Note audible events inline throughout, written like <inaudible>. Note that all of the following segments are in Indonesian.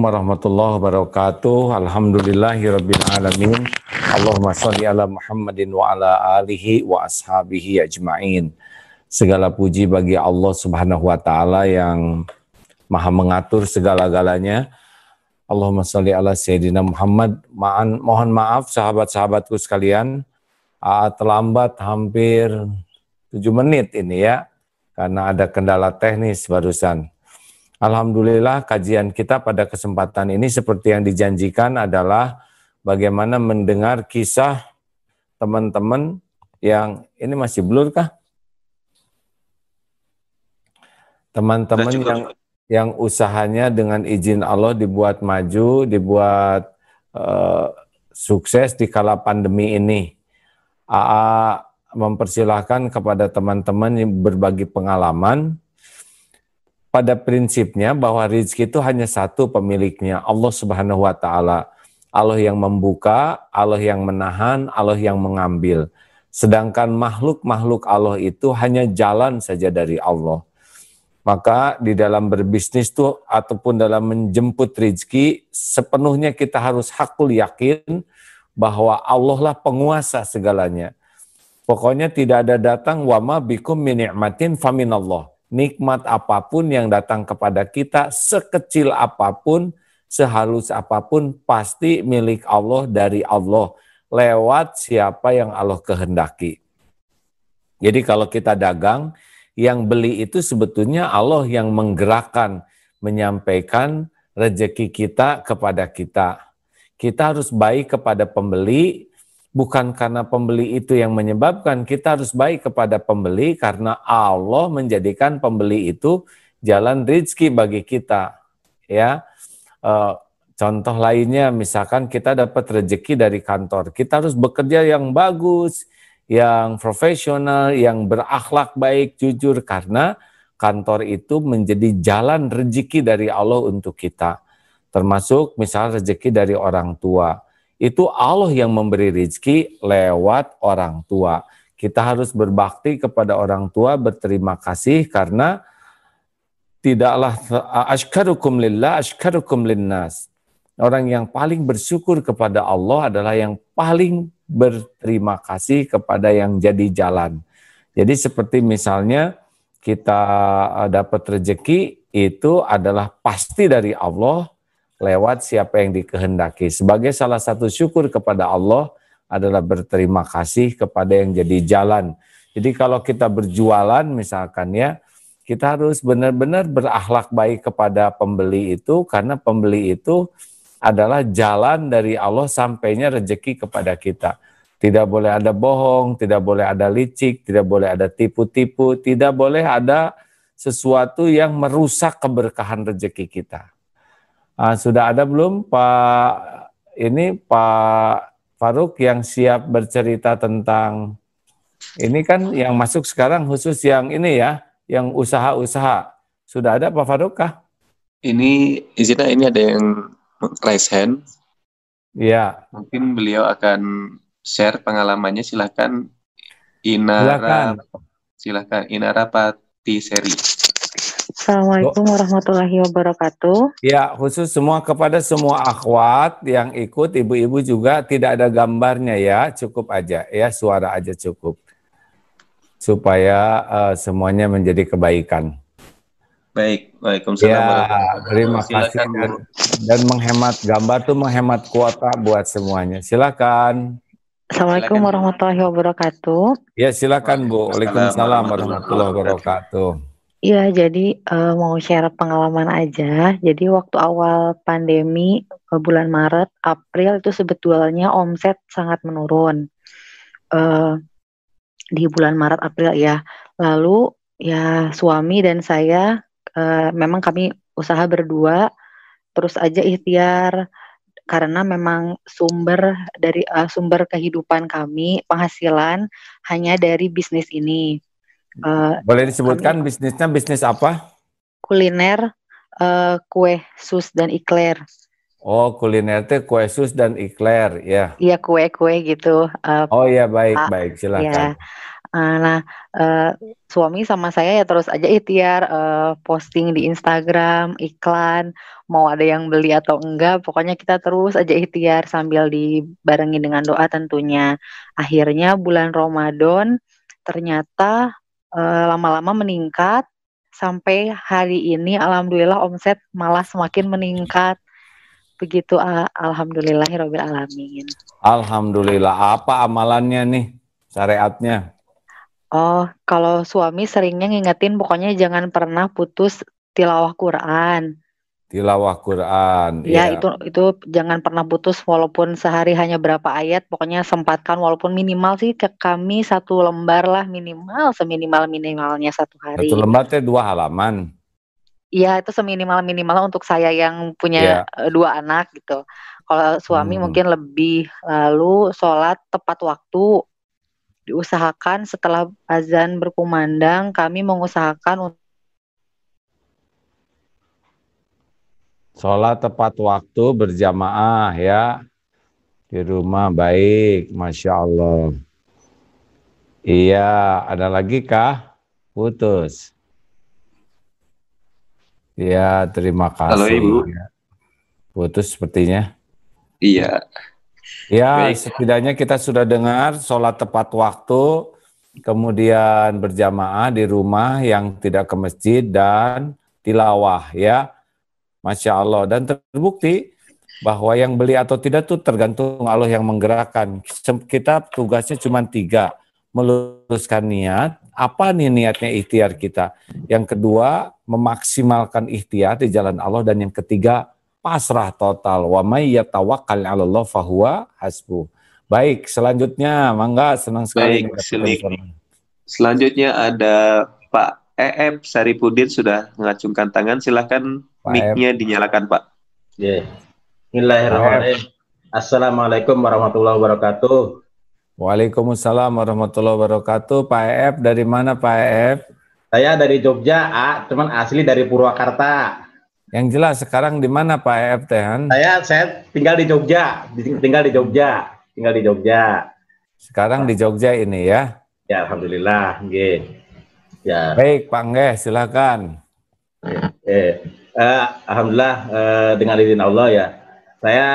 warahmatullahi wabarakatuh. Alhamdulillahirabbil alamin. Allahumma shalli ala Muhammadin wa ala alihi wa ashabihi ajmain. Segala puji bagi Allah Subhanahu wa taala yang Maha mengatur segala-galanya. Allahumma shalli ala Sayyidina Muhammad. Maan, mohon maaf sahabat-sahabatku sekalian. Uh, terlambat hampir 7 menit ini ya. Karena ada kendala teknis barusan. Alhamdulillah kajian kita pada kesempatan ini seperti yang dijanjikan adalah bagaimana mendengar kisah teman-teman yang ini masih blur kah? Teman-teman yang yang usahanya dengan izin Allah dibuat maju, dibuat uh, sukses di kala pandemi ini. AA mempersilahkan kepada teman-teman yang berbagi pengalaman pada prinsipnya bahwa rezeki itu hanya satu pemiliknya, Allah Subhanahu wa taala. Allah yang membuka, Allah yang menahan, Allah yang mengambil. Sedangkan makhluk-makhluk Allah itu hanya jalan saja dari Allah. Maka di dalam berbisnis itu ataupun dalam menjemput rezeki sepenuhnya kita harus hakul yakin bahwa Allah lah penguasa segalanya. Pokoknya tidak ada datang wama bikum min ni'matin faminallah nikmat apa pun yang datang kepada kita, sekecil apa pun, sehalus apa pun, pasti milik Allah dari Allah lewat siapa yang Allah kehendaki. Jadi kalau kita dagang, yang beli itu sebetulnya Allah yang menggerakkan, menyampaikan rezeki kita kepada kita. Kita harus baik kepada pembeli, bukan karena pembeli itu yang menyebabkan kita harus baik kepada pembeli karena Allah menjadikan pembeli itu jalan rizki bagi kita ya. E, contoh lainnya misalkan kita dapat rezeki dari kantor kita harus bekerja yang bagus yang profesional yang berakhlak baik jujur karena kantor itu menjadi jalan rezeki dari Allah untuk kita termasuk misal rezeki dari orang tua itu Allah yang memberi rizki lewat orang tua. Kita harus berbakti kepada orang tua, berterima kasih karena tidaklah ashkarukum lillah, ashkarukum linnas. Orang yang paling bersyukur kepada Allah adalah yang paling berterima kasih kepada yang jadi jalan. Jadi seperti misalnya kita dapat rezeki itu adalah pasti dari Allah, lewat siapa yang dikehendaki. Sebagai salah satu syukur kepada Allah adalah berterima kasih kepada yang jadi jalan. Jadi kalau kita berjualan misalkan ya, kita harus benar-benar berakhlak baik kepada pembeli itu karena pembeli itu adalah jalan dari Allah sampainya rezeki kepada kita. Tidak boleh ada bohong, tidak boleh ada licik, tidak boleh ada tipu-tipu, tidak boleh ada sesuatu yang merusak keberkahan rezeki kita. Uh, sudah ada belum Pak ini Pak Faruk yang siap bercerita tentang ini kan yang masuk sekarang khusus yang ini ya, yang usaha-usaha. Sudah ada Pak Faruk kah? Ini izinnya ini ada yang raise hand. Ya. Mungkin beliau akan share pengalamannya. Silahkan Inara. Silakan. Silahkan Inara Pati Seri. Assalamualaikum warahmatullahi wabarakatuh. Ya, khusus semua kepada semua akhwat yang ikut, ibu-ibu juga tidak ada gambarnya ya, cukup aja ya, suara aja cukup. Supaya uh, semuanya menjadi kebaikan. Baik, Waalaikumsalam. Ya, terima kasih dan, dan menghemat gambar tuh menghemat kuota buat semuanya. Silakan. Assalamualaikum warahmatullahi wabarakatuh. Ya, silakan Bu. Waalaikumsalam warahmatullahi wabarakatuh. Iya, jadi uh, mau share pengalaman aja. Jadi waktu awal pandemi bulan Maret, April itu sebetulnya omset sangat menurun uh, di bulan Maret April ya. Lalu ya suami dan saya uh, memang kami usaha berdua, terus aja ikhtiar karena memang sumber dari uh, sumber kehidupan kami penghasilan hanya dari bisnis ini. Uh, Boleh disebutkan kami, bisnisnya bisnis apa? Kuliner, uh, kue sus dan ikler. Oh, kuliner itu kue sus dan ikler, ya. Iya kue-kue gitu. Uh, oh iya baik uh, baik silakan. Ya. Uh, nah, uh, suami sama saya ya terus aja ikhtiar uh, posting di Instagram, iklan, mau ada yang beli atau enggak, pokoknya kita terus aja ikhtiar sambil dibarengi dengan doa tentunya. Akhirnya bulan Ramadan ternyata lama-lama uh, meningkat sampai hari ini alhamdulillah omset malah semakin meningkat. Begitu uh, alhamdulillahirabbil alamin. Alhamdulillah. Apa amalannya nih? Syariatnya? Oh, kalau suami seringnya ngingetin pokoknya jangan pernah putus tilawah Quran. Tilawah Quran. Ya, ya, itu itu jangan pernah putus walaupun sehari hanya berapa ayat, pokoknya sempatkan walaupun minimal sih ke kami satu lembar lah minimal seminimal minimalnya satu hari. Satu lembar teh dua halaman. Iya, itu seminimal minimal untuk saya yang punya ya. dua anak gitu. Kalau suami hmm. mungkin lebih lalu sholat tepat waktu diusahakan setelah azan berkumandang kami mengusahakan Sholat tepat waktu berjamaah ya di rumah baik, masya Allah. Iya, ada lagi kah? Putus. Iya, terima kasih. Halo Ibu. Putus sepertinya. Iya. Ya, Baik. setidaknya kita sudah dengar sholat tepat waktu, kemudian berjamaah di rumah yang tidak ke masjid dan tilawah ya. Masya Allah. Dan terbukti bahwa yang beli atau tidak itu tergantung Allah yang menggerakkan. Kita tugasnya cuma tiga, meluruskan niat, apa nih niatnya ikhtiar kita. Yang kedua, memaksimalkan ikhtiar di jalan Allah. Dan yang ketiga, pasrah total. Wa may yatawakkal 'ala Allah fahuwa hasbu. Baik, selanjutnya mangga senang sekali. Baik, selanjutnya ada Pak EF Saripudin sudah mengacungkan tangan. Silahkan mic-nya dinyalakan, Pak. Yeah. Bismillahirrahmanirrahim. Assalamualaikum warahmatullahi wabarakatuh. Waalaikumsalam warahmatullahi wabarakatuh. Pak EF dari mana Pak EF? Saya dari Jogja, A, cuman asli dari Purwakarta. Yang jelas sekarang di mana Pak EF Tehan? Saya saya tinggal di Jogja, tinggal di Jogja, tinggal di Jogja. Sekarang di Jogja ini ya? Ya, alhamdulillah, nggih. Ya. Baik, Pak silakan. Eh, eh, alhamdulillah eh, dengan izin Allah ya. Saya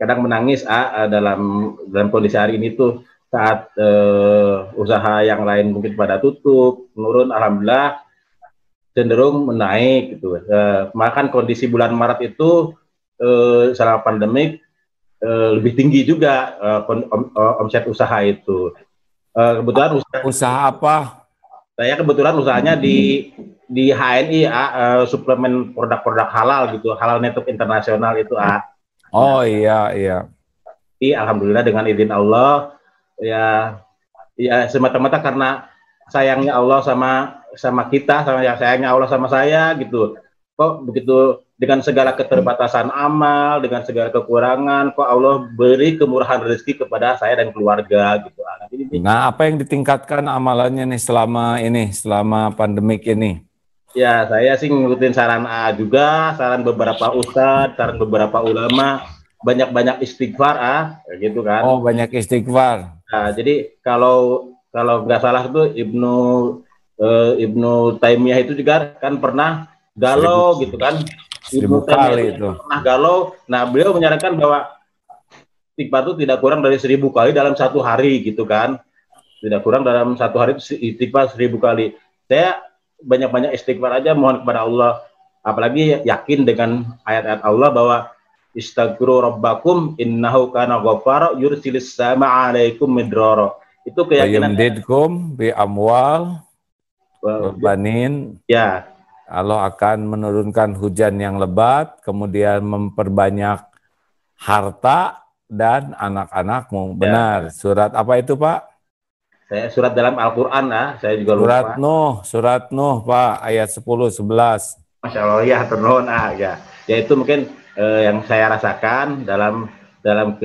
kadang menangis ah, dalam dalam kondisi hari ini tuh saat eh, usaha yang lain mungkin pada tutup, menurun alhamdulillah cenderung menaik gitu. Uh, makan kondisi bulan Maret itu uh, selama pandemik uh, lebih tinggi juga om, uh, omset usaha itu. Uh, kebetulan usaha, usaha apa? Saya kebetulan usahanya di di HNI uh, suplemen produk-produk halal gitu, halal network internasional itu ah. Oh iya iya. Jadi alhamdulillah dengan izin Allah ya ya semata-mata karena sayangnya Allah sama sama kita sama yang sayangnya Allah sama saya gitu kok begitu dengan segala keterbatasan amal dengan segala kekurangan kok Allah beri kemurahan rezeki kepada saya dan keluarga gitu. Ah, nah apa yang ditingkatkan amalannya nih selama ini selama pandemik ini? Ya saya sih ngikutin saran A juga saran beberapa ustadz saran beberapa ulama. Banyak-banyak istighfar ah gitu kan. Oh banyak istighfar. Nah, jadi kalau kalau nggak salah itu Ibnu uh, Ibnu Taimiyah itu juga kan pernah galau gitu kan Ibnu Taimiyah itu. pernah galau. Nah beliau menyarankan bahwa istighfar itu tidak kurang dari seribu kali dalam satu hari gitu kan. Tidak kurang dalam satu hari istighfar seribu kali. Saya banyak-banyak istighfar aja mohon kepada Allah. Apalagi yakin dengan ayat-ayat Allah bahwa istaghfiru rabbakum innahu kana ghaffara yursilis sama alaikum midrara. Itu keyakinan bi amwal Banin. Ya. Allah akan menurunkan hujan yang lebat, kemudian memperbanyak harta dan anak-anakmu. Ya. Benar. Surat apa itu, Pak? Saya surat dalam Al-Qur'an ah, saya juga surat lupa. Nuh, surat Nuh, Pak, ayat 10 11. Masya Allah ya, turun ah ya. Ya itu mungkin eh, yang saya rasakan dalam dalam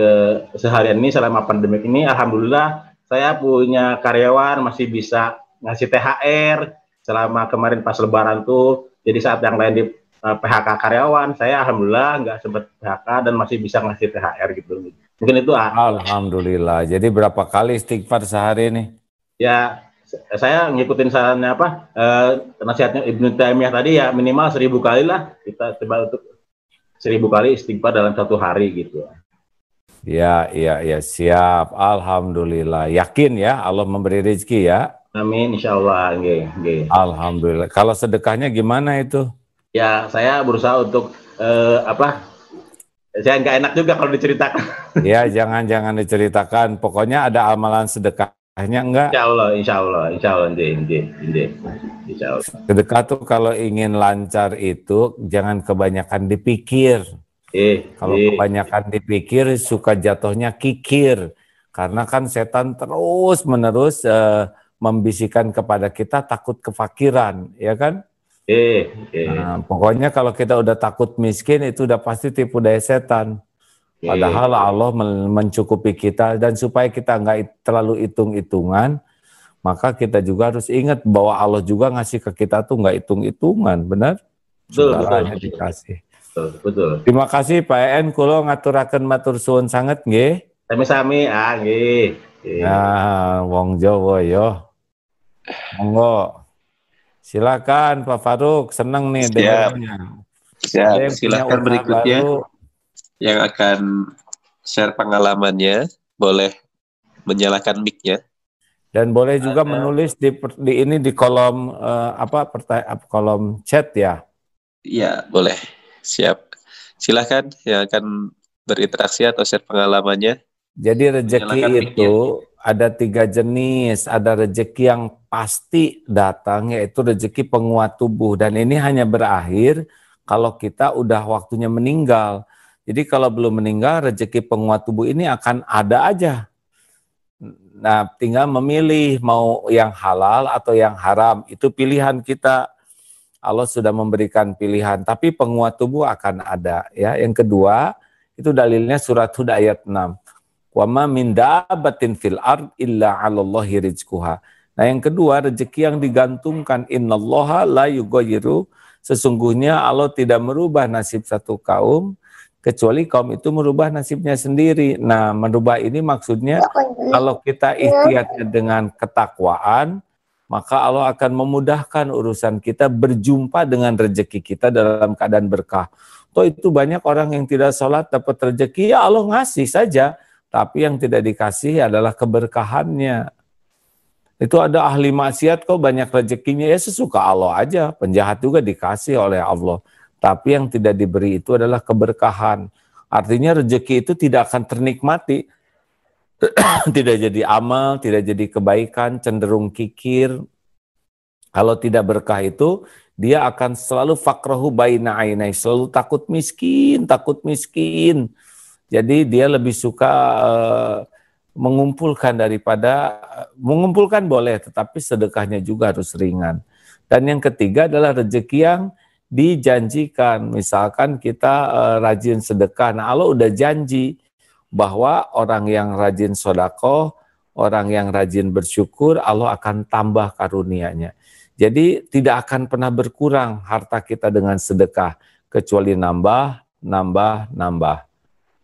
keseharian ini selama pandemi ini alhamdulillah saya punya karyawan masih bisa ngasih THR selama kemarin pas lebaran tuh jadi saat yang lain di uh, eh, PHK karyawan saya alhamdulillah nggak sempat PHK dan masih bisa ngasih THR gitu mungkin itu ah. alhamdulillah jadi berapa kali istighfar sehari ini Ya, saya ngikutin sarannya apa? Eh, nasihatnya Ibnu Taimiyah tadi ya minimal seribu kali lah kita coba untuk seribu kali istighfar dalam satu hari gitu. Ya, iya, ya, siap. Alhamdulillah. Yakin ya Allah memberi rezeki ya? Amin, insya Allah. Alhamdulillah. Kalau sedekahnya gimana itu? Ya, saya berusaha untuk eh, apa? Saya nggak enak juga kalau diceritakan. <laughs> Ya, jangan jangan diceritakan. Pokoknya ada amalan sedekahnya enggak? Insya Allah, insya Allah, insya Allah, insya Allah. Sedekah tuh kalau ingin lancar itu jangan kebanyakan dipikir. Eh, kalau eh. kebanyakan dipikir suka jatuhnya kikir. Karena kan setan terus menerus uh, membisikkan kepada kita takut kefakiran, ya kan? Eh, eh. Nah, pokoknya kalau kita udah takut miskin itu udah pasti tipu daya setan. Padahal Allah mencukupi kita dan supaya kita nggak terlalu hitung-hitungan, maka kita juga harus ingat bahwa Allah juga ngasih ke kita tuh nggak hitung-hitungan, benar? Betul, betul, dikasih. Betul, betul. Terima kasih Pak En, kulo ngaturaken matur suwun sangat nggih. Sami-sami, ah nggih. Nah, wong Jawa yo. Monggo. Silakan Pak Faruk, senang nih Siap. dengarnya. Siap. Silakan berikutnya baru. yang akan share pengalamannya boleh menyalakan mic-nya. Dan boleh juga Ada. menulis di, di ini di kolom uh, apa kolom chat ya. Iya, boleh. Siap. Silakan yang akan berinteraksi atau share pengalamannya. Jadi rezeki itu ada tiga jenis. Ada rezeki yang pasti datang yaitu rezeki penguat tubuh dan ini hanya berakhir kalau kita udah waktunya meninggal. Jadi kalau belum meninggal rezeki penguat tubuh ini akan ada aja. Nah, tinggal memilih mau yang halal atau yang haram. Itu pilihan kita. Allah sudah memberikan pilihan, tapi penguat tubuh akan ada ya. Yang kedua, itu dalilnya surat Hud ayat 6. Wa ma min dabatin fil ard illa 'alallahi rizquha. Nah, yang kedua rezeki yang digantungkan innallaha la yughayyiru sesungguhnya Allah tidak merubah nasib satu kaum kecuali kaum itu merubah nasibnya sendiri. Nah, merubah ini maksudnya kalau kita ikhtiarnya dengan ketakwaan, maka Allah akan memudahkan urusan kita berjumpa dengan rezeki kita dalam keadaan berkah. Toh itu banyak orang yang tidak sholat dapat rezeki, ya Allah ngasih saja. Tapi yang tidak dikasih adalah keberkahannya. Itu ada ahli maksiat kok banyak rezekinya ya sesuka Allah aja. Penjahat juga dikasih oleh Allah. Tapi yang tidak diberi itu adalah keberkahan. Artinya rezeki itu tidak akan ternikmati. <clears throat> tidak jadi amal, tidak jadi kebaikan, cenderung kikir. Kalau tidak berkah itu, dia akan selalu fakrahu baina ainai, selalu takut miskin, takut miskin. Jadi dia lebih suka uh, mengumpulkan daripada mengumpulkan boleh, tetapi sedekahnya juga harus ringan. Dan yang ketiga adalah rezeki yang dijanjikan. Misalkan kita uh, rajin sedekah, nah Allah udah janji bahwa orang yang rajin sodako, orang yang rajin bersyukur, Allah akan tambah karunia-Nya. Jadi tidak akan pernah berkurang harta kita dengan sedekah, kecuali nambah, nambah, nambah.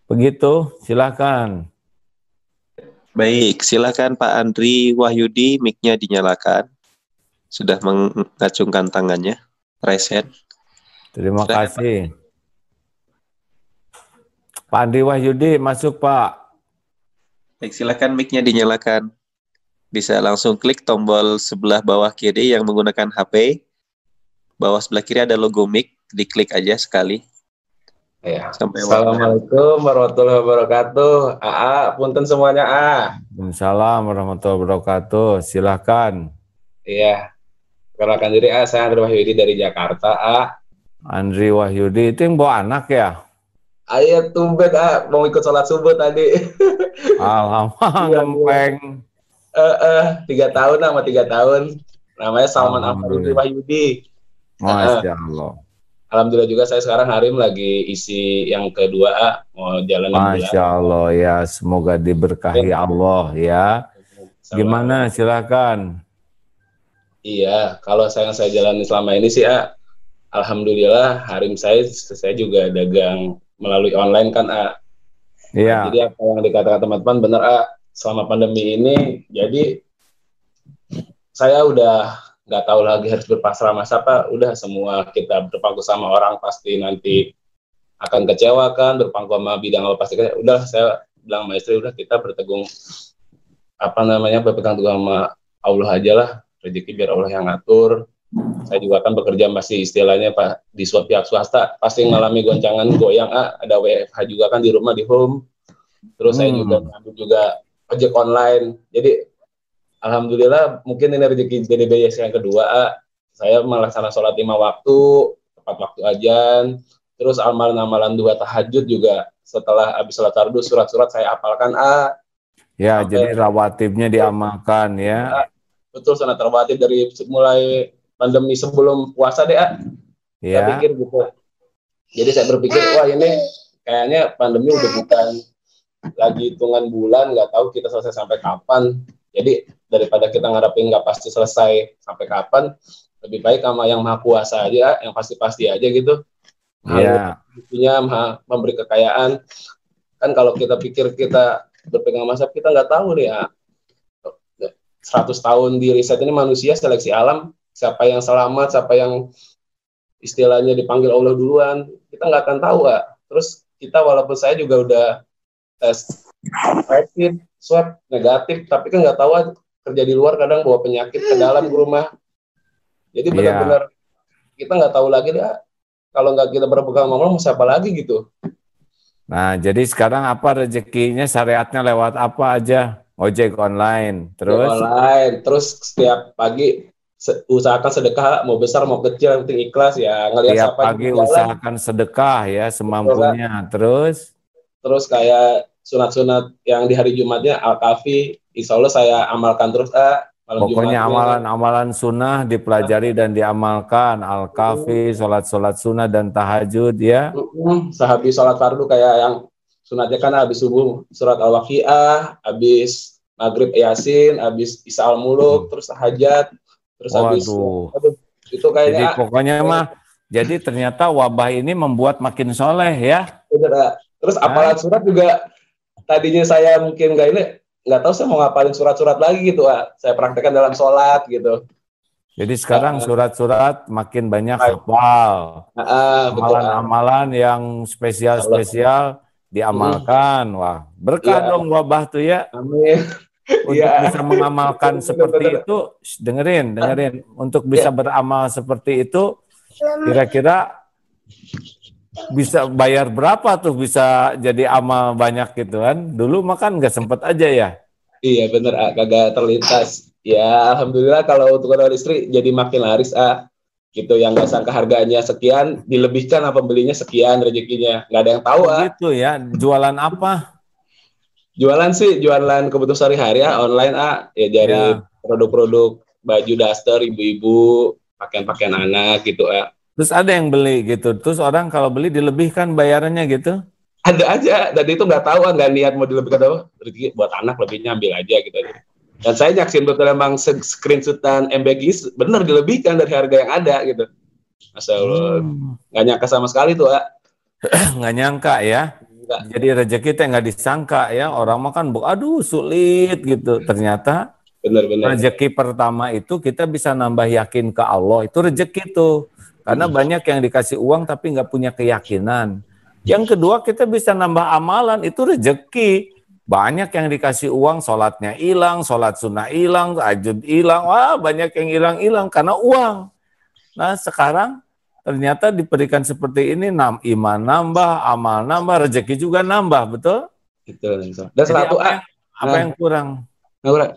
Begitu, silakan. Baik, silakan Pak Andri Wahyudi, mic-nya dinyalakan. Sudah mengacungkan tangannya. Reset. Terima silakan, kasih. Pak. Pak Andri Wahyudi, masuk Pak. Baik, silakan mic-nya dinyalakan. Bisa langsung klik tombol sebelah bawah kiri yang menggunakan HP. Bawah sebelah kiri ada logo mic, diklik aja sekali. Ya. Sampai Assalamualaikum warahmatullahi wabarakatuh. AA, punten semuanya A. Assalamualaikum warahmatullahi wabarakatuh. Silahkan. Iya. Perkenalkan diri A, saya Andri Wahyudi dari Jakarta A. Andri Wahyudi itu yang bawa anak ya? Ayo tumbet A, mau ikut sholat subuh tadi. <laughs> Alhamdulillah, ngempeng. Eh, uh, tiga tahun sama tiga tahun. Namanya Salman Andri Wahyudi. Masya Allah. Alhamdulillah juga saya sekarang Harim lagi isi yang kedua mau jalan Masya Allah ya semoga diberkahi ya. Allah ya. Gimana silakan. Iya kalau saya saya jalani selama ini sih A, Alhamdulillah Harim saya saya juga dagang melalui online kan A. Iya. Jadi apa yang dikatakan teman-teman benar A selama pandemi ini jadi saya udah nggak tahu lagi harus berpasrah mas apa udah semua kita berpangku sama orang pasti nanti akan kecewa kan berpangku sama bidang apa pasti udah saya bilang sama istri udah kita bertegung apa namanya berpegang teguh sama Allah aja lah rezeki biar Allah yang ngatur. Saya juga kan bekerja masih istilahnya pak di suatu pihak swasta pasti mengalami goncangan goyang ah ada WFH juga kan di rumah di home. Terus hmm. saya juga ngambil juga ojek online. Jadi alhamdulillah mungkin ini rezeki jadi BYS yang kedua saya melaksanakan sholat lima waktu tepat waktu ajan. Terus amalan-amalan dua tahajud juga. Setelah habis sholat tardu surat-surat saya apalkan a. Ya sampai, jadi rawatibnya diamalkan ya, betul sangat rawatib dari mulai pandemi sebelum puasa deh a. Ya. saya pikir gitu. Jadi saya berpikir wah ini kayaknya pandemi udah bukan lagi hitungan bulan nggak tahu kita selesai sampai kapan jadi daripada kita ngarepin nggak pasti selesai sampai kapan, lebih baik sama yang maha kuasa aja, yang pasti-pasti aja gitu. Iya. Yeah. maha memberi kekayaan. Kan kalau kita pikir kita berpegang masa kita nggak tahu nih ya. 100 tahun di riset ini manusia seleksi alam, siapa yang selamat, siapa yang istilahnya dipanggil Allah duluan, kita nggak akan tahu, Kak. Terus kita walaupun saya juga udah tes rapid, swab negatif, tapi kan nggak tahu kerja di luar kadang bawa penyakit ke dalam ke rumah. Jadi iya. benar-benar yeah. kita nggak tahu lagi deh kalau nggak kita berpegang mau siapa lagi gitu. Nah, jadi sekarang apa rezekinya syariatnya lewat apa aja? Ojek online, terus online, terus setiap pagi usahakan sedekah mau besar mau kecil yang penting ikhlas ya ngelihat siapa pagi usahakan sedekah ya semampunya terus terus kayak sunat-sunat yang di hari Jumatnya al-kafi insya Allah saya amalkan terus ah Pokoknya amalan-amalan sunnah dipelajari dan diamalkan al-kafi, sholat-sholat sunnah dan tahajud ya. Sehabis sholat fardu kayak yang sunatnya kan habis subuh surat al-waqiah, habis maghrib yasin, habis isya al-muluk, hmm. terus tahajat, terus habis aduh, itu kayaknya. Jadi pokoknya mah jadi ternyata wabah ini membuat makin soleh ya. Terus apalan surat juga tadinya saya mungkin nggak ini nggak tahu saya mau ngapalin surat-surat lagi gitu ah. Saya praktekkan dalam sholat gitu. Jadi sekarang surat-surat makin banyak hafal. Amalan-amalan yang spesial-spesial diamalkan. Wah berkah ya. dong wabah tuh ya. Amin. Untuk ya. bisa mengamalkan seperti itu dengerin dengerin. Untuk bisa ya. beramal seperti itu kira-kira bisa bayar berapa tuh bisa jadi amal banyak gitu kan? Dulu makan nggak sempet aja ya? Iya bener, ah, kagak terlintas. Ya alhamdulillah kalau untuk orang istri jadi makin laris ah gitu yang nggak sangka harganya sekian dilebihkan apa belinya sekian rezekinya nggak ada yang tahu ah. Gitu ya, jualan apa? Jualan sih jualan kebutuhan sehari-hari ah online ah ya dari ya. produk-produk baju daster ibu-ibu pakaian-pakaian anak gitu ah Terus ada yang beli gitu. Terus orang kalau beli dilebihkan bayarannya gitu? Ada aja. Dan itu nggak tahu nggak niat mau dilebihkan apa. Rezeki buat anak lebihnya ambil aja gitu. Dan saya nyaksin betul emang screenshotan MBG bener dilebihkan dari harga yang ada gitu. Masya Allah. Hmm. Nggak nyangka sama sekali tuh, <clears throat> nggak nyangka ya. Enggak. Jadi rezeki teh nggak disangka ya. Orang makan, aduh sulit gitu. Ternyata benar-benar rezeki pertama itu kita bisa nambah yakin ke Allah. Itu rezeki tuh karena hmm. banyak yang dikasih uang tapi nggak punya keyakinan. Yang kedua kita bisa nambah amalan itu rezeki. Banyak yang dikasih uang, sholatnya hilang, sholat sunnah hilang, ajud hilang, wah banyak yang hilang-hilang karena uang. Nah sekarang ternyata diberikan seperti ini, nam, iman nambah, amal nambah, rezeki juga nambah, betul? Betul. Dan satu apa, yang, apa nah, yang kurang?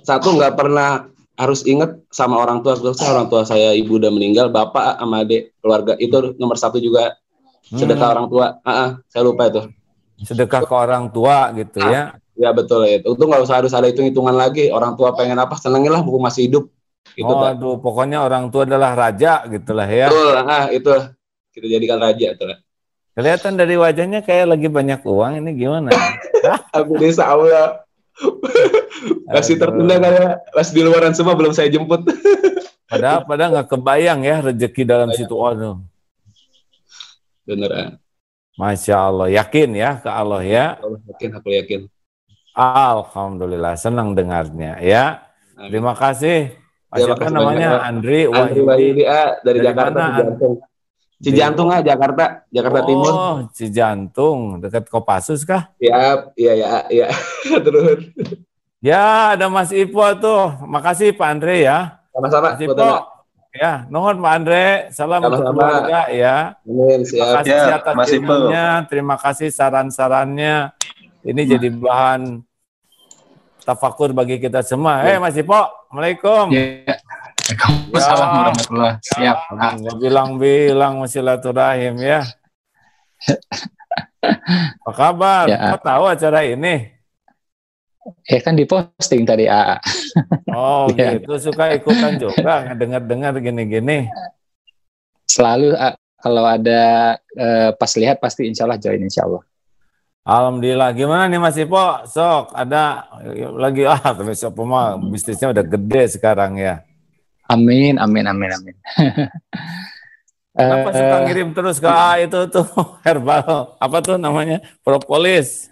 Satu nggak pernah harus ingat sama orang tua saya orang tua saya ibu udah meninggal bapak sama adik keluarga itu nomor satu juga. Sedekah hmm. orang tua. Ah, uh, saya lupa itu. Sedekah ke orang tua gitu ah, ya. Ya betul ya. Itu nggak usah harus ada hitung hitungan lagi. Orang tua pengen apa senengin lah buku masih hidup. Gitu oh, aduh pokoknya orang tua adalah raja gitulah ya. Betul ah itu. Kita jadikan raja itu kelihatan dari wajahnya kayak lagi banyak uang ini gimana? <laughs> Amin Allah <laughs> masih tertunda kayak pas di luaran semua belum saya jemput. <laughs> padahal padahal nggak kebayang ya rezeki dalam situ waduh. Bener ah. Masya Allah, yakin ya ke Allah ya. Allah yakin, aku yakin. Alhamdulillah, senang dengarnya ya. Terima kasih ya, siapa namanya? Banyak. Andri Wahyudi. Ah, dari, dari Jakarta mana? Cijantung. Ah, Jakarta, Jakarta oh, Timur. Oh, Cijantung, dekat Kopassus kah? Iya, iya, iya, iya. <laughs> Terus. Ya, ada Mas Ipo tuh. Makasih Pak Andre ya. Sama-sama. Mas Ipo. Ya, nuhun Pak Andre. Salam untuk keluarga ya. Amin, siap. Terima kasih ya, atas Mas ilmunya, terima kasih saran-sarannya. Ini hmm. jadi bahan tafakur bagi kita semua. Eh, hey, Mas Ipo, Assalamualaikum. Ya. Waalaikumsalam ya. warahmatullahi Siap. Ya, bilang-bilang <laughs> masih laturahim ya. Apa kabar? Ya. Kau tahu acara ini? Ya kan diposting tadi AA. Oh <laughs> ya. gitu, suka ikutan juga dengar-dengar gini-gini. Selalu A, kalau ada eh, pas lihat pasti insya Allah join insya Allah. Alhamdulillah. Gimana nih Mas Ipo? Sok ada lagi ah tapi sok mah bisnisnya udah gede sekarang ya. Amin, amin, amin, amin. <laughs> Kenapa uh, suka ngirim terus ke itu tuh <laughs> herbal apa tuh namanya propolis?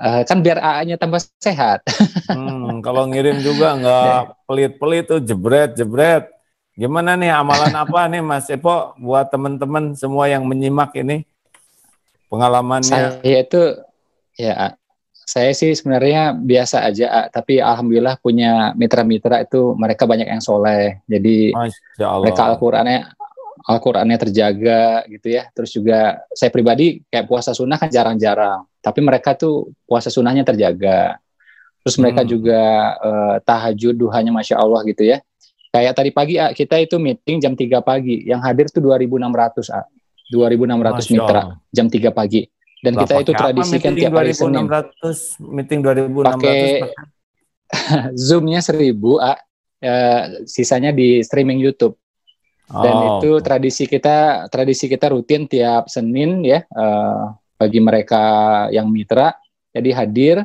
Uh, kan biar AA-nya tambah sehat. <laughs> hmm, kalau ngirim juga nggak pelit-pelit tuh jebret jebret. Gimana nih amalan apa nih Mas Epo buat teman-teman semua yang menyimak ini pengalamannya? Saya itu ya saya sih sebenarnya biasa aja, tapi alhamdulillah punya mitra-mitra itu mereka banyak yang soleh. Jadi mereka Al-Qur'annya Al-Qur'annya terjaga gitu ya. Terus juga saya pribadi kayak puasa sunnah kan jarang-jarang tapi mereka tuh puasa sunnahnya terjaga. Terus mereka hmm. juga uh, tahajud duhanya masya Allah gitu ya. Kayak tadi pagi ah, kita itu meeting jam 3 pagi, yang hadir tuh 2.600 ah. 2.600 mitra jam 3 pagi. Dan Bapak kita itu tradisi kan tiap hari Senin. Meeting 2.600 pakai <laughs> Zoom-nya 1000 ah. Uh, sisanya di streaming YouTube. Dan oh. itu tradisi kita tradisi kita rutin tiap Senin ya. Uh, bagi mereka yang mitra. Jadi hadir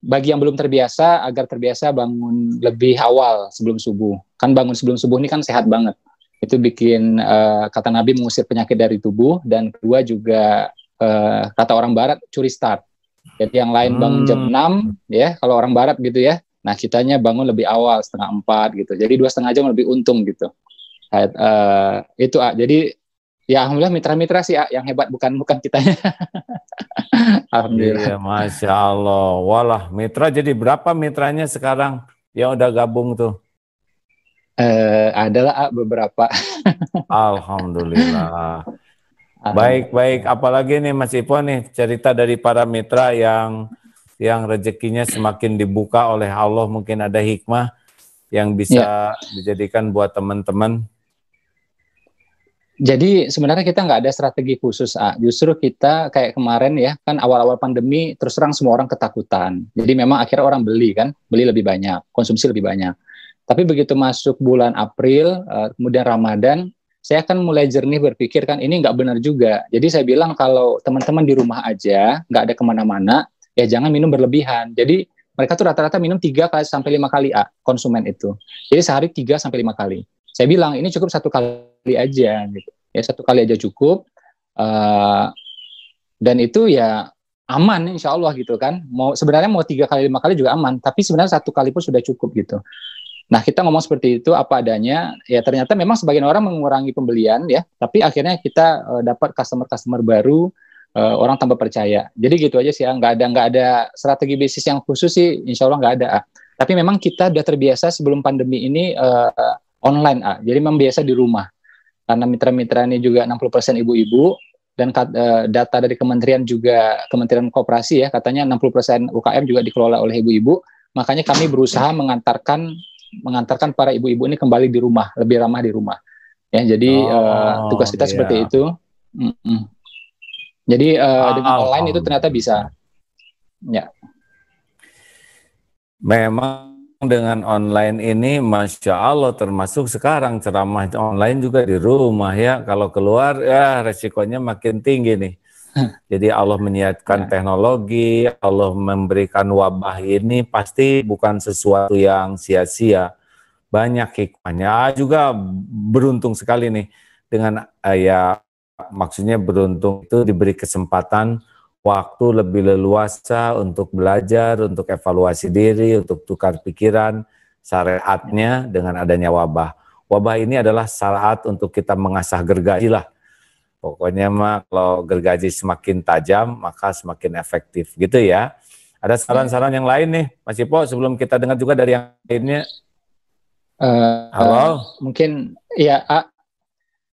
bagi yang belum terbiasa agar terbiasa bangun lebih awal sebelum subuh. Kan bangun sebelum subuh ini kan sehat banget. Itu bikin uh, kata Nabi mengusir penyakit dari tubuh dan kedua juga uh, kata orang barat curi start. Jadi yang lain bangun jam 6 hmm. ya kalau orang barat gitu ya. Nah kitanya bangun lebih awal setengah empat gitu. Jadi dua setengah jam lebih untung gitu. Uh, itu ah. Jadi ya alhamdulillah mitra-mitra sih yang hebat bukan bukan kitanya. <laughs> alhamdulillah. Iya, Masya Allah. Walah, mitra jadi berapa mitranya sekarang yang udah gabung tuh? Eh, adalah beberapa. <laughs> alhamdulillah. Baik, baik. Apalagi nih Mas Ipo nih cerita dari para mitra yang yang rezekinya semakin dibuka oleh Allah mungkin ada hikmah yang bisa ya. dijadikan buat teman-teman jadi sebenarnya kita nggak ada strategi khusus, A. Justru kita kayak kemarin ya, kan awal-awal pandemi terus terang semua orang ketakutan. Jadi memang akhirnya orang beli kan, beli lebih banyak, konsumsi lebih banyak. Tapi begitu masuk bulan April, uh, kemudian Ramadan, saya akan mulai jernih berpikir kan ini nggak benar juga. Jadi saya bilang kalau teman-teman di rumah aja, nggak ada ke mana-mana, ya jangan minum berlebihan. Jadi mereka tuh rata-rata minum tiga kali sampai lima kali A konsumen itu. Jadi sehari tiga sampai lima kali. Saya bilang ini cukup satu kali aja gitu. Ya satu kali aja cukup. Uh, dan itu ya aman insya Allah gitu kan. Mau sebenarnya mau tiga kali lima kali juga aman, tapi sebenarnya satu kali pun sudah cukup gitu. Nah kita ngomong seperti itu apa adanya, ya ternyata memang sebagian orang mengurangi pembelian ya, tapi akhirnya kita uh, dapat customer-customer baru, uh, orang tambah percaya. Jadi gitu aja sih ya, nggak ada nggak ada strategi bisnis yang khusus sih, insya Allah nggak ada. Tapi memang kita sudah terbiasa sebelum pandemi ini uh, online ah. Jadi memang biasa di rumah. Karena mitra-mitra ini juga 60% ibu-ibu dan uh, data dari kementerian juga Kementerian Koperasi ya katanya 60% UKM juga dikelola oleh ibu-ibu. Makanya kami berusaha mengantarkan mengantarkan para ibu-ibu ini kembali di rumah, lebih ramah di rumah. Ya, jadi oh, uh, tugas kita iya. seperti itu. Mm -mm. Jadi uh, dengan online itu ternyata bisa. Ya. Memang dengan online ini Masya Allah termasuk sekarang ceramah online juga di rumah ya. Kalau keluar ya resikonya makin tinggi nih. Jadi Allah menyiapkan ya. teknologi, Allah memberikan wabah ini pasti bukan sesuatu yang sia-sia. Banyak hikmahnya. Juga beruntung sekali nih dengan eh, ya maksudnya beruntung itu diberi kesempatan waktu lebih leluasa untuk belajar, untuk evaluasi diri, untuk tukar pikiran syariatnya dengan adanya wabah. Wabah ini adalah saat untuk kita mengasah gergaji lah. Pokoknya mah kalau gergaji semakin tajam maka semakin efektif gitu ya. Ada saran-saran yang lain nih Mas Ipo sebelum kita dengar juga dari yang lainnya. Uh, Halo. Uh, mungkin ya A.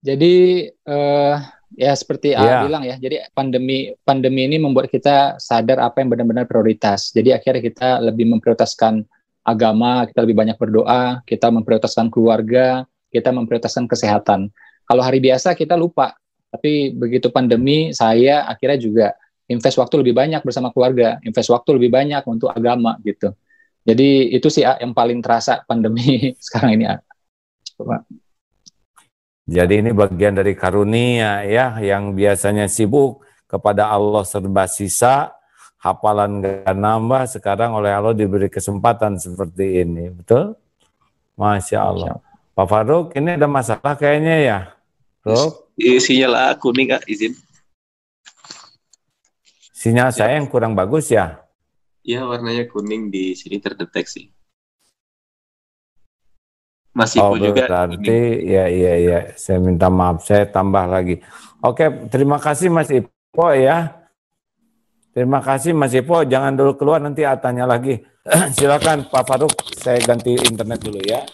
Jadi uh, ya seperti A yeah. bilang ya. Jadi pandemi pandemi ini membuat kita sadar apa yang benar-benar prioritas. Jadi akhirnya kita lebih memprioritaskan agama, kita lebih banyak berdoa, kita memprioritaskan keluarga, kita memprioritaskan kesehatan. Kalau hari biasa kita lupa, tapi begitu pandemi saya akhirnya juga invest waktu lebih banyak bersama keluarga, invest waktu lebih banyak untuk agama gitu. Jadi itu sih yang paling terasa pandemi <laughs> sekarang ini. Coba. Jadi ini bagian dari karunia ya yang biasanya sibuk kepada Allah serba sisa, hafalan gak nambah, sekarang oleh Allah diberi kesempatan seperti ini. Betul? Masya Allah. Masya Allah. Pak Faruk, ini ada masalah kayaknya ya? Ruk? Sinyal lah kuning, Kak, izin. Sinyal saya yang kurang bagus ya? Iya, warnanya kuning di sini terdeteksi. Masih oh, juga. Berarti ya iya iya saya minta maaf saya tambah lagi. Oke, terima kasih Mas Ipo ya. Terima kasih Mas Ipo, jangan dulu keluar nanti atanya lagi. <clears throat> Silakan Pak Faruk, saya ganti internet dulu ya.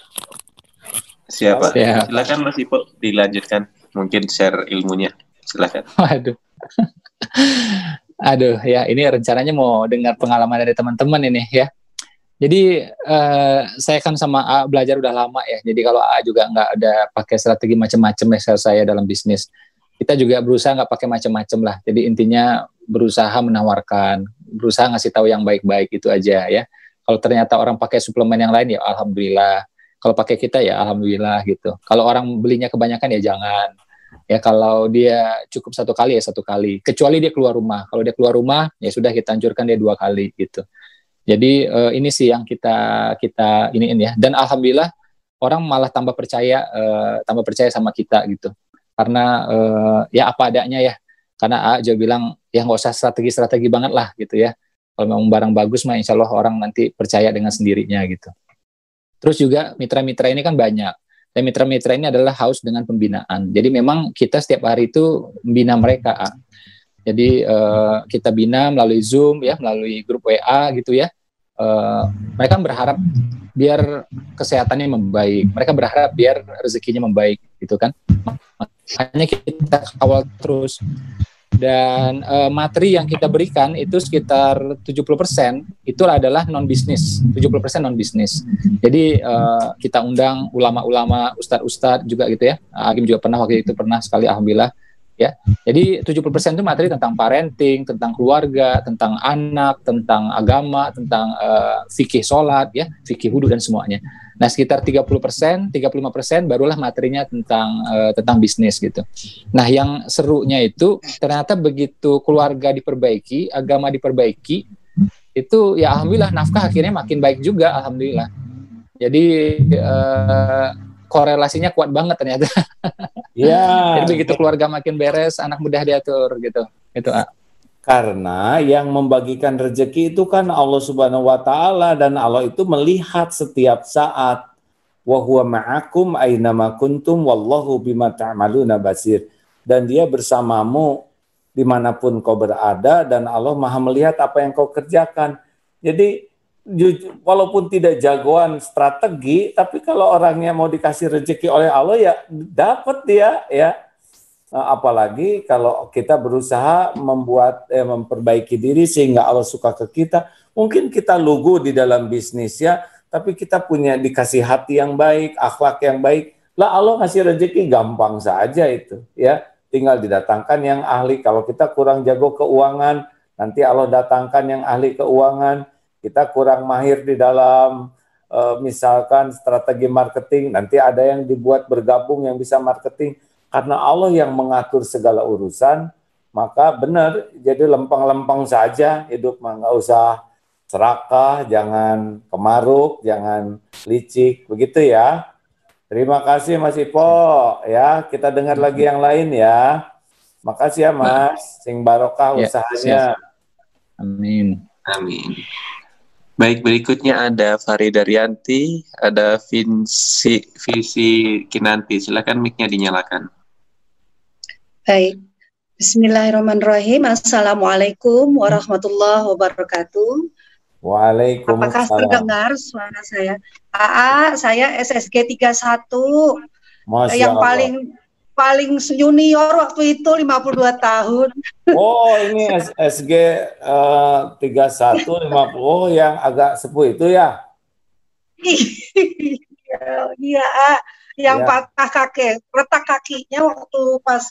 Siapa? Ya. Silakan Mas Ipo dilanjutkan. Mungkin share ilmunya. Silakan. <laughs> Aduh. <laughs> Aduh, ya ini rencananya mau dengar pengalaman dari teman-teman ini ya. Jadi uh, saya kan sama A belajar udah lama ya. Jadi kalau A juga nggak ada pakai strategi macam-macam ya saya dalam bisnis. Kita juga berusaha nggak pakai macam-macam lah. Jadi intinya berusaha menawarkan, berusaha ngasih tahu yang baik-baik itu aja ya. Kalau ternyata orang pakai suplemen yang lain ya alhamdulillah. Kalau pakai kita ya alhamdulillah gitu. Kalau orang belinya kebanyakan ya jangan. Ya kalau dia cukup satu kali ya satu kali. Kecuali dia keluar rumah. Kalau dia keluar rumah ya sudah kita anjurkan dia dua kali gitu. Jadi uh, ini sih yang kita kita iniin ya. Dan alhamdulillah orang malah tambah percaya uh, tambah percaya sama kita gitu. Karena uh, ya apa adanya ya. Karena A juga bilang ya nggak usah strategi-strategi banget lah gitu ya. Kalau memang barang bagus mah insya Allah orang nanti percaya dengan sendirinya gitu. Terus juga mitra-mitra ini kan banyak. Dan mitra-mitra ini adalah haus dengan pembinaan. Jadi memang kita setiap hari itu membina mereka. A. Jadi uh, kita bina melalui Zoom ya, melalui grup WA gitu ya. Uh, mereka berharap biar kesehatannya membaik. Mereka berharap biar rezekinya membaik gitu kan. Makanya kita kawal terus dan uh, materi yang kita berikan itu sekitar 70% itu adalah non bisnis 70% non bisnis jadi uh, kita undang ulama-ulama ustadz-ustadz juga gitu ya. Agim juga pernah waktu itu pernah sekali alhamdulillah ya. Jadi 70% itu materi tentang parenting, tentang keluarga, tentang anak, tentang agama, tentang uh, fikih sholat ya, fikih wudhu dan semuanya. Nah, sekitar 30%, 35% barulah materinya tentang uh, tentang bisnis gitu. Nah, yang serunya itu ternyata begitu keluarga diperbaiki, agama diperbaiki, itu ya alhamdulillah nafkah akhirnya makin baik juga alhamdulillah. Jadi uh, korelasinya kuat banget ternyata. <laughs> Ya. Jadi begitu keluarga makin beres, anak mudah diatur gitu. Itu A. Karena yang membagikan rezeki itu kan Allah Subhanahu wa taala dan Allah itu melihat setiap saat. Wa huwa ma'akum aina kuntum wallahu bima ta'maluna basir. Dan dia bersamamu di mana pun kau berada dan Allah maha melihat apa yang kau kerjakan. Jadi walaupun tidak jagoan strategi, tapi kalau orangnya mau dikasih rezeki oleh Allah ya dapat dia ya. Nah, apalagi kalau kita berusaha membuat eh, memperbaiki diri sehingga Allah suka ke kita. Mungkin kita lugu di dalam bisnis ya, tapi kita punya dikasih hati yang baik, akhlak yang baik. Lah Allah ngasih rezeki gampang saja itu ya. Tinggal didatangkan yang ahli. Kalau kita kurang jago keuangan, nanti Allah datangkan yang ahli keuangan kita kurang mahir di dalam uh, misalkan strategi marketing, nanti ada yang dibuat bergabung yang bisa marketing karena Allah yang mengatur segala urusan, maka benar jadi lempeng-lempeng saja hidup mah nggak usah serakah, jangan kemaruk, jangan licik, begitu ya. Terima kasih Mas Ipo ya. Kita dengar lagi yang lain ya. Makasih ya Mas, sing barokah ya, usahanya. Amin. Amin. Baik, berikutnya ada Farida Rianti, ada Vinci, Visi Kinanti. Silakan mic-nya dinyalakan. Baik. Bismillahirrahmanirrahim. Assalamualaikum warahmatullahi wabarakatuh. Waalaikumsalam. Apakah terdengar suara saya? AA, saya SSG 31. Masya yang Allah. paling paling junior waktu itu 52 tahun. Oh, ini SSG uh, 31 50. Oh, yang agak sepuh itu ya? <laughs> iya, iya, yang ya. patah kaki, retak kakinya waktu pas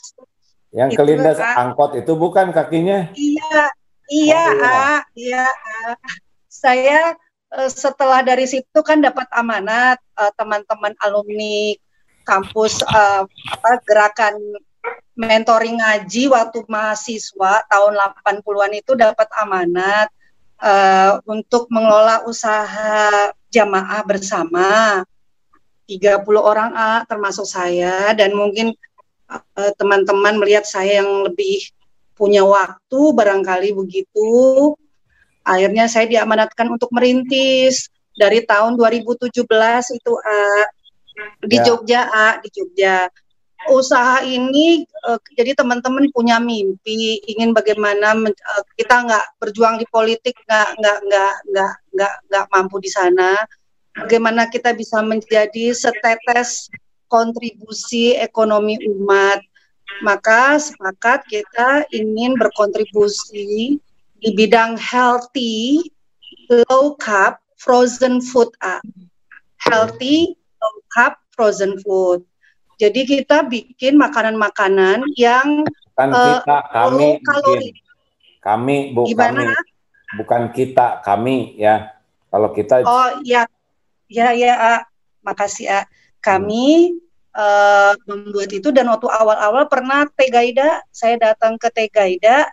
yang itu, kelindas angkot itu bukan kakinya? Iya, iya, oh, iya. A, iya. A saya uh, setelah dari situ kan dapat amanat uh, teman-teman alumni kampus uh, apa, gerakan mentoring ngaji waktu mahasiswa tahun 80-an itu dapat amanat uh, untuk mengelola usaha jamaah bersama. 30 orang A termasuk saya. Dan mungkin teman-teman uh, melihat saya yang lebih punya waktu barangkali begitu. Akhirnya saya diamanatkan untuk merintis. Dari tahun 2017 itu uh, di ya. Jogja, uh, di Jogja. Usaha ini uh, jadi teman-teman punya mimpi ingin bagaimana uh, kita nggak berjuang di politik nggak nggak nggak nggak nggak nggak mampu di sana. Bagaimana kita bisa menjadi setetes kontribusi ekonomi umat. Maka sepakat kita ingin berkontribusi di bidang healthy, low carb, frozen food A. Healthy, carb, frozen food. Jadi kita bikin makanan-makanan yang bukan uh, kita, kami kalori. Kami bukan Gimana? kami. Bukan kita, kami ya. Kalau kita Oh ya. Ya ya, A. makasih A. Kami uh, membuat itu dan waktu awal-awal pernah Tegaida, saya datang ke Tegaida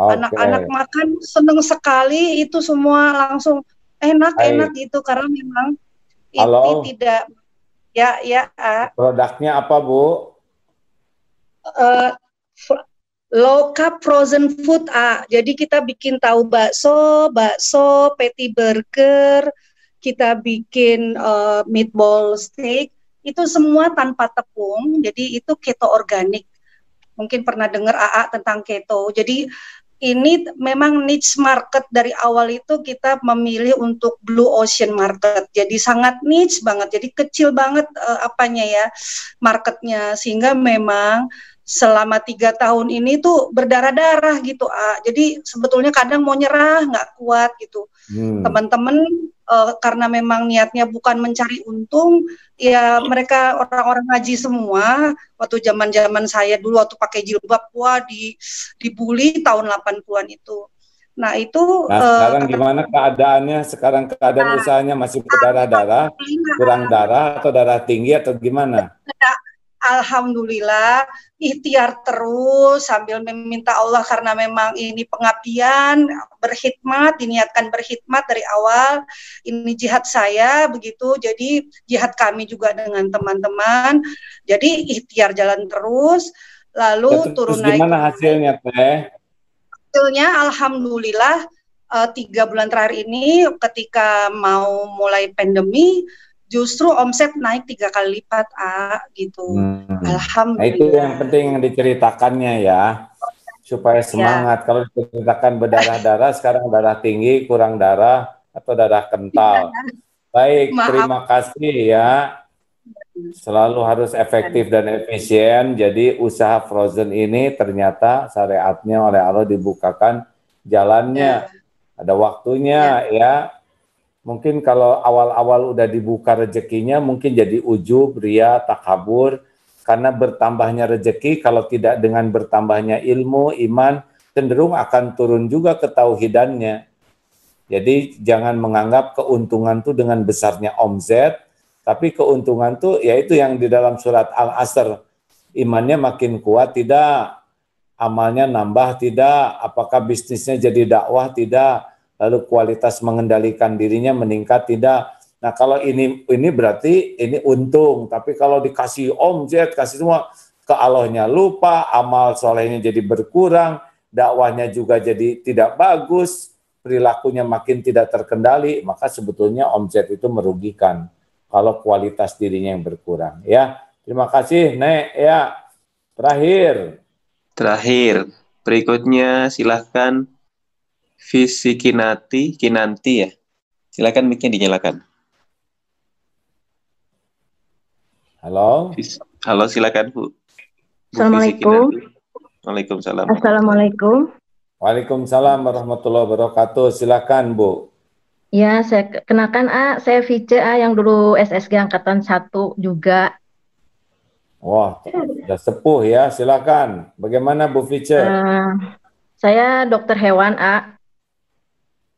Anak-anak okay. makan seneng sekali itu semua langsung enak-enak gitu karena memang Halo. ini tidak ya ya. Produknya apa bu? Uh, carb frozen food ah. Jadi kita bikin tahu bakso, bakso, patty burger, kita bikin uh, meatball steak itu semua tanpa tepung. Jadi itu keto organik. Mungkin pernah dengar AA tentang keto. Jadi ini memang niche market dari awal itu kita memilih untuk blue ocean market. Jadi sangat niche banget. Jadi kecil banget uh, apanya ya marketnya sehingga memang selama tiga tahun ini tuh berdarah-darah gitu ah jadi sebetulnya kadang mau nyerah nggak kuat gitu hmm. teman-teman uh, karena memang niatnya bukan mencari untung ya mereka orang-orang ngaji semua. Waktu zaman-zaman saya dulu waktu pakai jilbab wah di dibully tahun 80-an itu. Nah itu nah, uh, sekarang gimana keadaannya? Sekarang keadaan nah, usahanya masih berdarah-darah, kurang darah atau darah tinggi atau gimana? Alhamdulillah ikhtiar terus sambil meminta Allah karena memang ini pengabdian berkhidmat diniatkan berkhidmat dari awal. Ini jihad saya begitu. Jadi jihad kami juga dengan teman-teman. Jadi ikhtiar jalan terus lalu ya, turun naik gimana hasilnya teh? Hasilnya alhamdulillah uh, tiga bulan terakhir ini ketika mau mulai pandemi justru omset naik tiga kali lipat a gitu hmm. alhamdulillah nah, itu yang penting yang diceritakannya ya supaya ya. semangat ya. kalau diceritakan berdarah-darah sekarang darah tinggi kurang darah atau darah kental ya. <laughs> baik Maaf. terima kasih ya selalu harus efektif dan efisien jadi usaha frozen ini ternyata syariatnya oleh Allah dibukakan jalannya ya. ada waktunya ya, ya mungkin kalau awal-awal udah dibuka rezekinya mungkin jadi ujub, ria, takabur. Karena bertambahnya rezeki kalau tidak dengan bertambahnya ilmu, iman cenderung akan turun juga ketauhidannya. Jadi jangan menganggap keuntungan itu dengan besarnya omzet, tapi keuntungan itu yaitu yang di dalam surat Al-Asr. Imannya makin kuat tidak, amalnya nambah tidak, apakah bisnisnya jadi dakwah? Tidak, lalu kualitas mengendalikan dirinya meningkat tidak. Nah kalau ini ini berarti ini untung, tapi kalau dikasih omzet, kasih semua ke Allahnya lupa, amal solehnya jadi berkurang, dakwahnya juga jadi tidak bagus, perilakunya makin tidak terkendali, maka sebetulnya omset itu merugikan kalau kualitas dirinya yang berkurang. Ya, terima kasih, Nek. Ya, terakhir. Terakhir, berikutnya silahkan Visi Kinati, Kinanti ya. Silakan mic dinyalakan. Halo. Halo, silakan Bu. Bu Assalamualaikum. Waalaikumsalam. Assalamualaikum. Waalaikumsalam warahmatullahi wabarakatuh. Silakan Bu. Ya, saya kenakan A, saya Vice A yang dulu SSG angkatan 1 juga. Wah, sudah sepuh ya. Silakan. Bagaimana Bu Vice? Uh, saya dokter hewan A.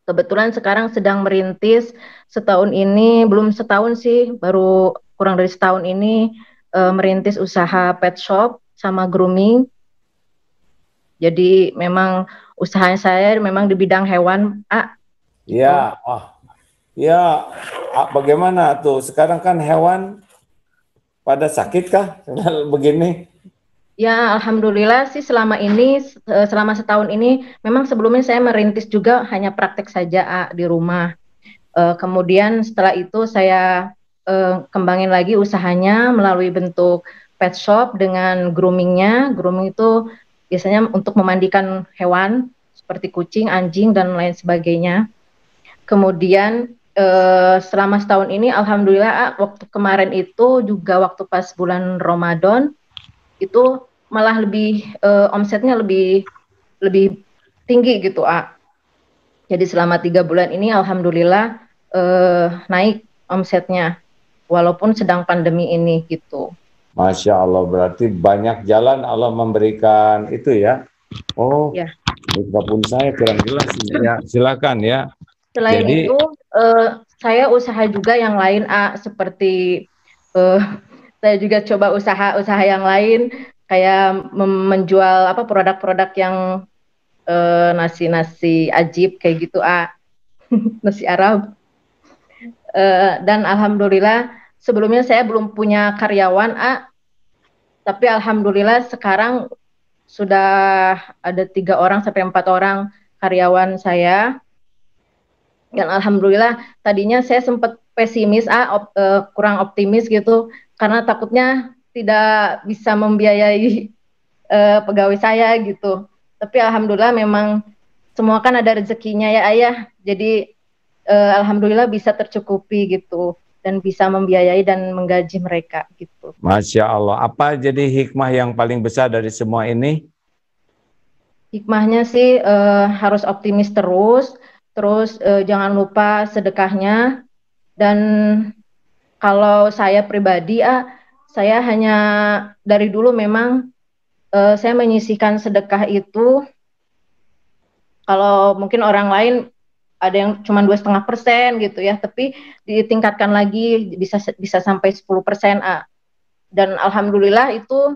Kebetulan sekarang sedang merintis setahun ini, belum setahun sih, baru kurang dari setahun ini uh, merintis usaha pet shop sama grooming. Jadi memang usahanya saya memang di bidang hewan, A. Iya, oh. Ya, bagaimana tuh? Sekarang kan hewan pada sakit kah <laughs> begini? Ya, alhamdulillah sih selama ini eh, selama setahun ini memang sebelumnya saya merintis juga hanya praktek saja A, di rumah. Uh, kemudian setelah itu saya uh, kembangin lagi usahanya melalui bentuk pet shop dengan groomingnya. Grooming itu biasanya untuk memandikan hewan seperti kucing, anjing dan lain sebagainya. Kemudian uh, selama setahun ini, alhamdulillah waktu kemarin itu juga waktu pas bulan Ramadan itu malah lebih uh, omsetnya lebih lebih tinggi gitu, A. Jadi selama tiga bulan ini, alhamdulillah uh, naik omsetnya walaupun sedang pandemi ini gitu. Masya Allah, berarti banyak jalan Allah memberikan itu ya. Oh, ya. pun saya kurang jelas ini. Ya, silakan ya. Selain Jadi, itu, uh, saya usaha juga yang lain, A, seperti uh, saya juga coba usaha-usaha yang lain, kayak menjual apa produk-produk yang nasi-nasi uh, ajib kayak gitu, A, <laughs> nasi Arab. Uh, dan alhamdulillah sebelumnya saya belum punya karyawan A, tapi alhamdulillah sekarang sudah ada tiga orang sampai empat orang karyawan saya. Dan alhamdulillah tadinya saya sempat pesimis, A, op, uh, kurang optimis gitu, karena takutnya tidak bisa membiayai uh, <laughs> pegawai saya gitu. Tapi alhamdulillah memang semua kan ada rezekinya ya ayah. Jadi uh, alhamdulillah bisa tercukupi gitu dan bisa membiayai dan menggaji mereka gitu. Masya Allah. Apa jadi hikmah yang paling besar dari semua ini? Hikmahnya sih uh, harus optimis terus, terus uh, jangan lupa sedekahnya dan kalau saya pribadi ah saya hanya dari dulu memang uh, saya menyisihkan sedekah itu kalau mungkin orang lain ada yang cuma dua setengah persen gitu ya, tapi ditingkatkan lagi bisa bisa sampai 10 persen A. Dan alhamdulillah itu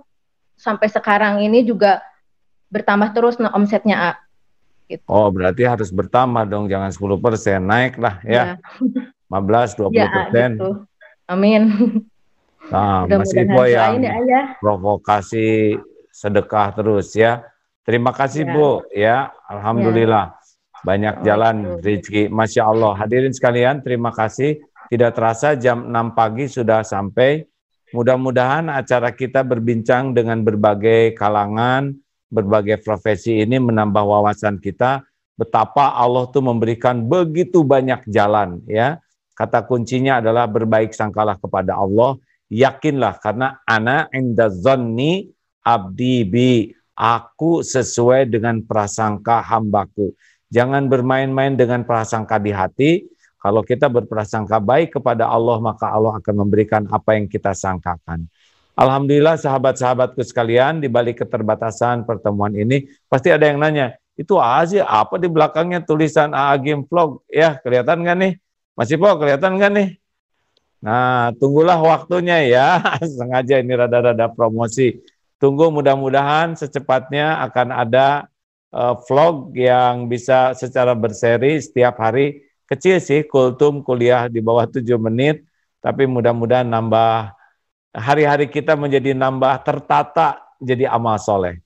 sampai sekarang ini juga bertambah terus nah, omsetnya A. Gitu. Oh berarti harus bertambah dong, jangan 10 persen, naik lah ya. ya. 15, 20 ya, persen. Gitu. Amin. Nah, Mas Ibu yang ya, provokasi sedekah terus ya. Terima kasih ya. Bu ya, Alhamdulillah. Ya. Banyak jalan rezeki. Masya Allah. Hadirin sekalian, terima kasih. Tidak terasa jam 6 pagi sudah sampai. Mudah-mudahan acara kita berbincang dengan berbagai kalangan, berbagai profesi ini menambah wawasan kita betapa Allah tuh memberikan begitu banyak jalan ya. Kata kuncinya adalah berbaik sangkalah kepada Allah, yakinlah karena ana inda zonni abdi bi aku sesuai dengan prasangka hambaku. Jangan bermain-main dengan prasangka di hati. Kalau kita berprasangka baik kepada Allah, maka Allah akan memberikan apa yang kita sangkakan. Alhamdulillah sahabat-sahabatku sekalian, di balik keterbatasan pertemuan ini, pasti ada yang nanya, itu aja apa di belakangnya tulisan AA Game Vlog? Ya, kelihatan nggak nih? Masih po, kelihatan nggak nih? Nah, tunggulah waktunya ya. <laughs> Sengaja ini rada-rada promosi. Tunggu mudah-mudahan secepatnya akan ada uh, vlog yang bisa secara berseri setiap hari. Kecil sih kultum kuliah di bawah 7 menit, tapi mudah-mudahan nambah hari-hari kita menjadi nambah tertata jadi amal soleh.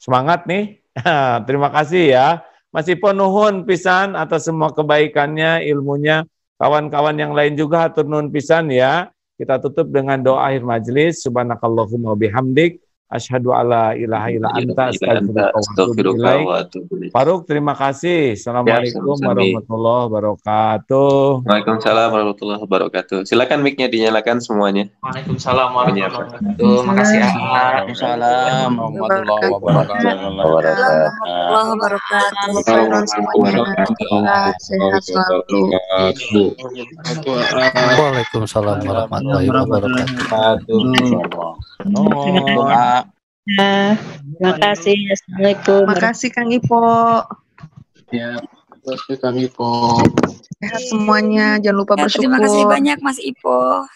Semangat nih. <laughs> Terima kasih ya. Masih penuhun pisan atas semua kebaikannya, ilmunya. Kawan-kawan yang lain juga hatur nuhun pisan ya. Kita tutup dengan doa akhir majelis. Subhanakallahumma bihamdik. Asyhadu alla ilaha illa anta astaghfiruka wa atubu Faruk, terima kasih. Assalamualaikum ya, warahmatullahi wabarakatuh. Waalaikumsalam warahmatullahi wabarakatuh. Silakan mic-nya dinyalakan semuanya. Waalaikumsalam warahmatullahi wabarakatuh. Makasih ya. Waalaikumsalam warahmatullahi wabarakatuh. Sehat selalu. Waalaikumsalam warahmatullahi wabarakatuh. Nah, terima kasih. Assalamualaikum. Terima kasih Kang Ipo. Ya, terima kasih Kang Ipo. Sehat semuanya. Jangan lupa ya, bersyukur. Terima kasih banyak Mas Ipo.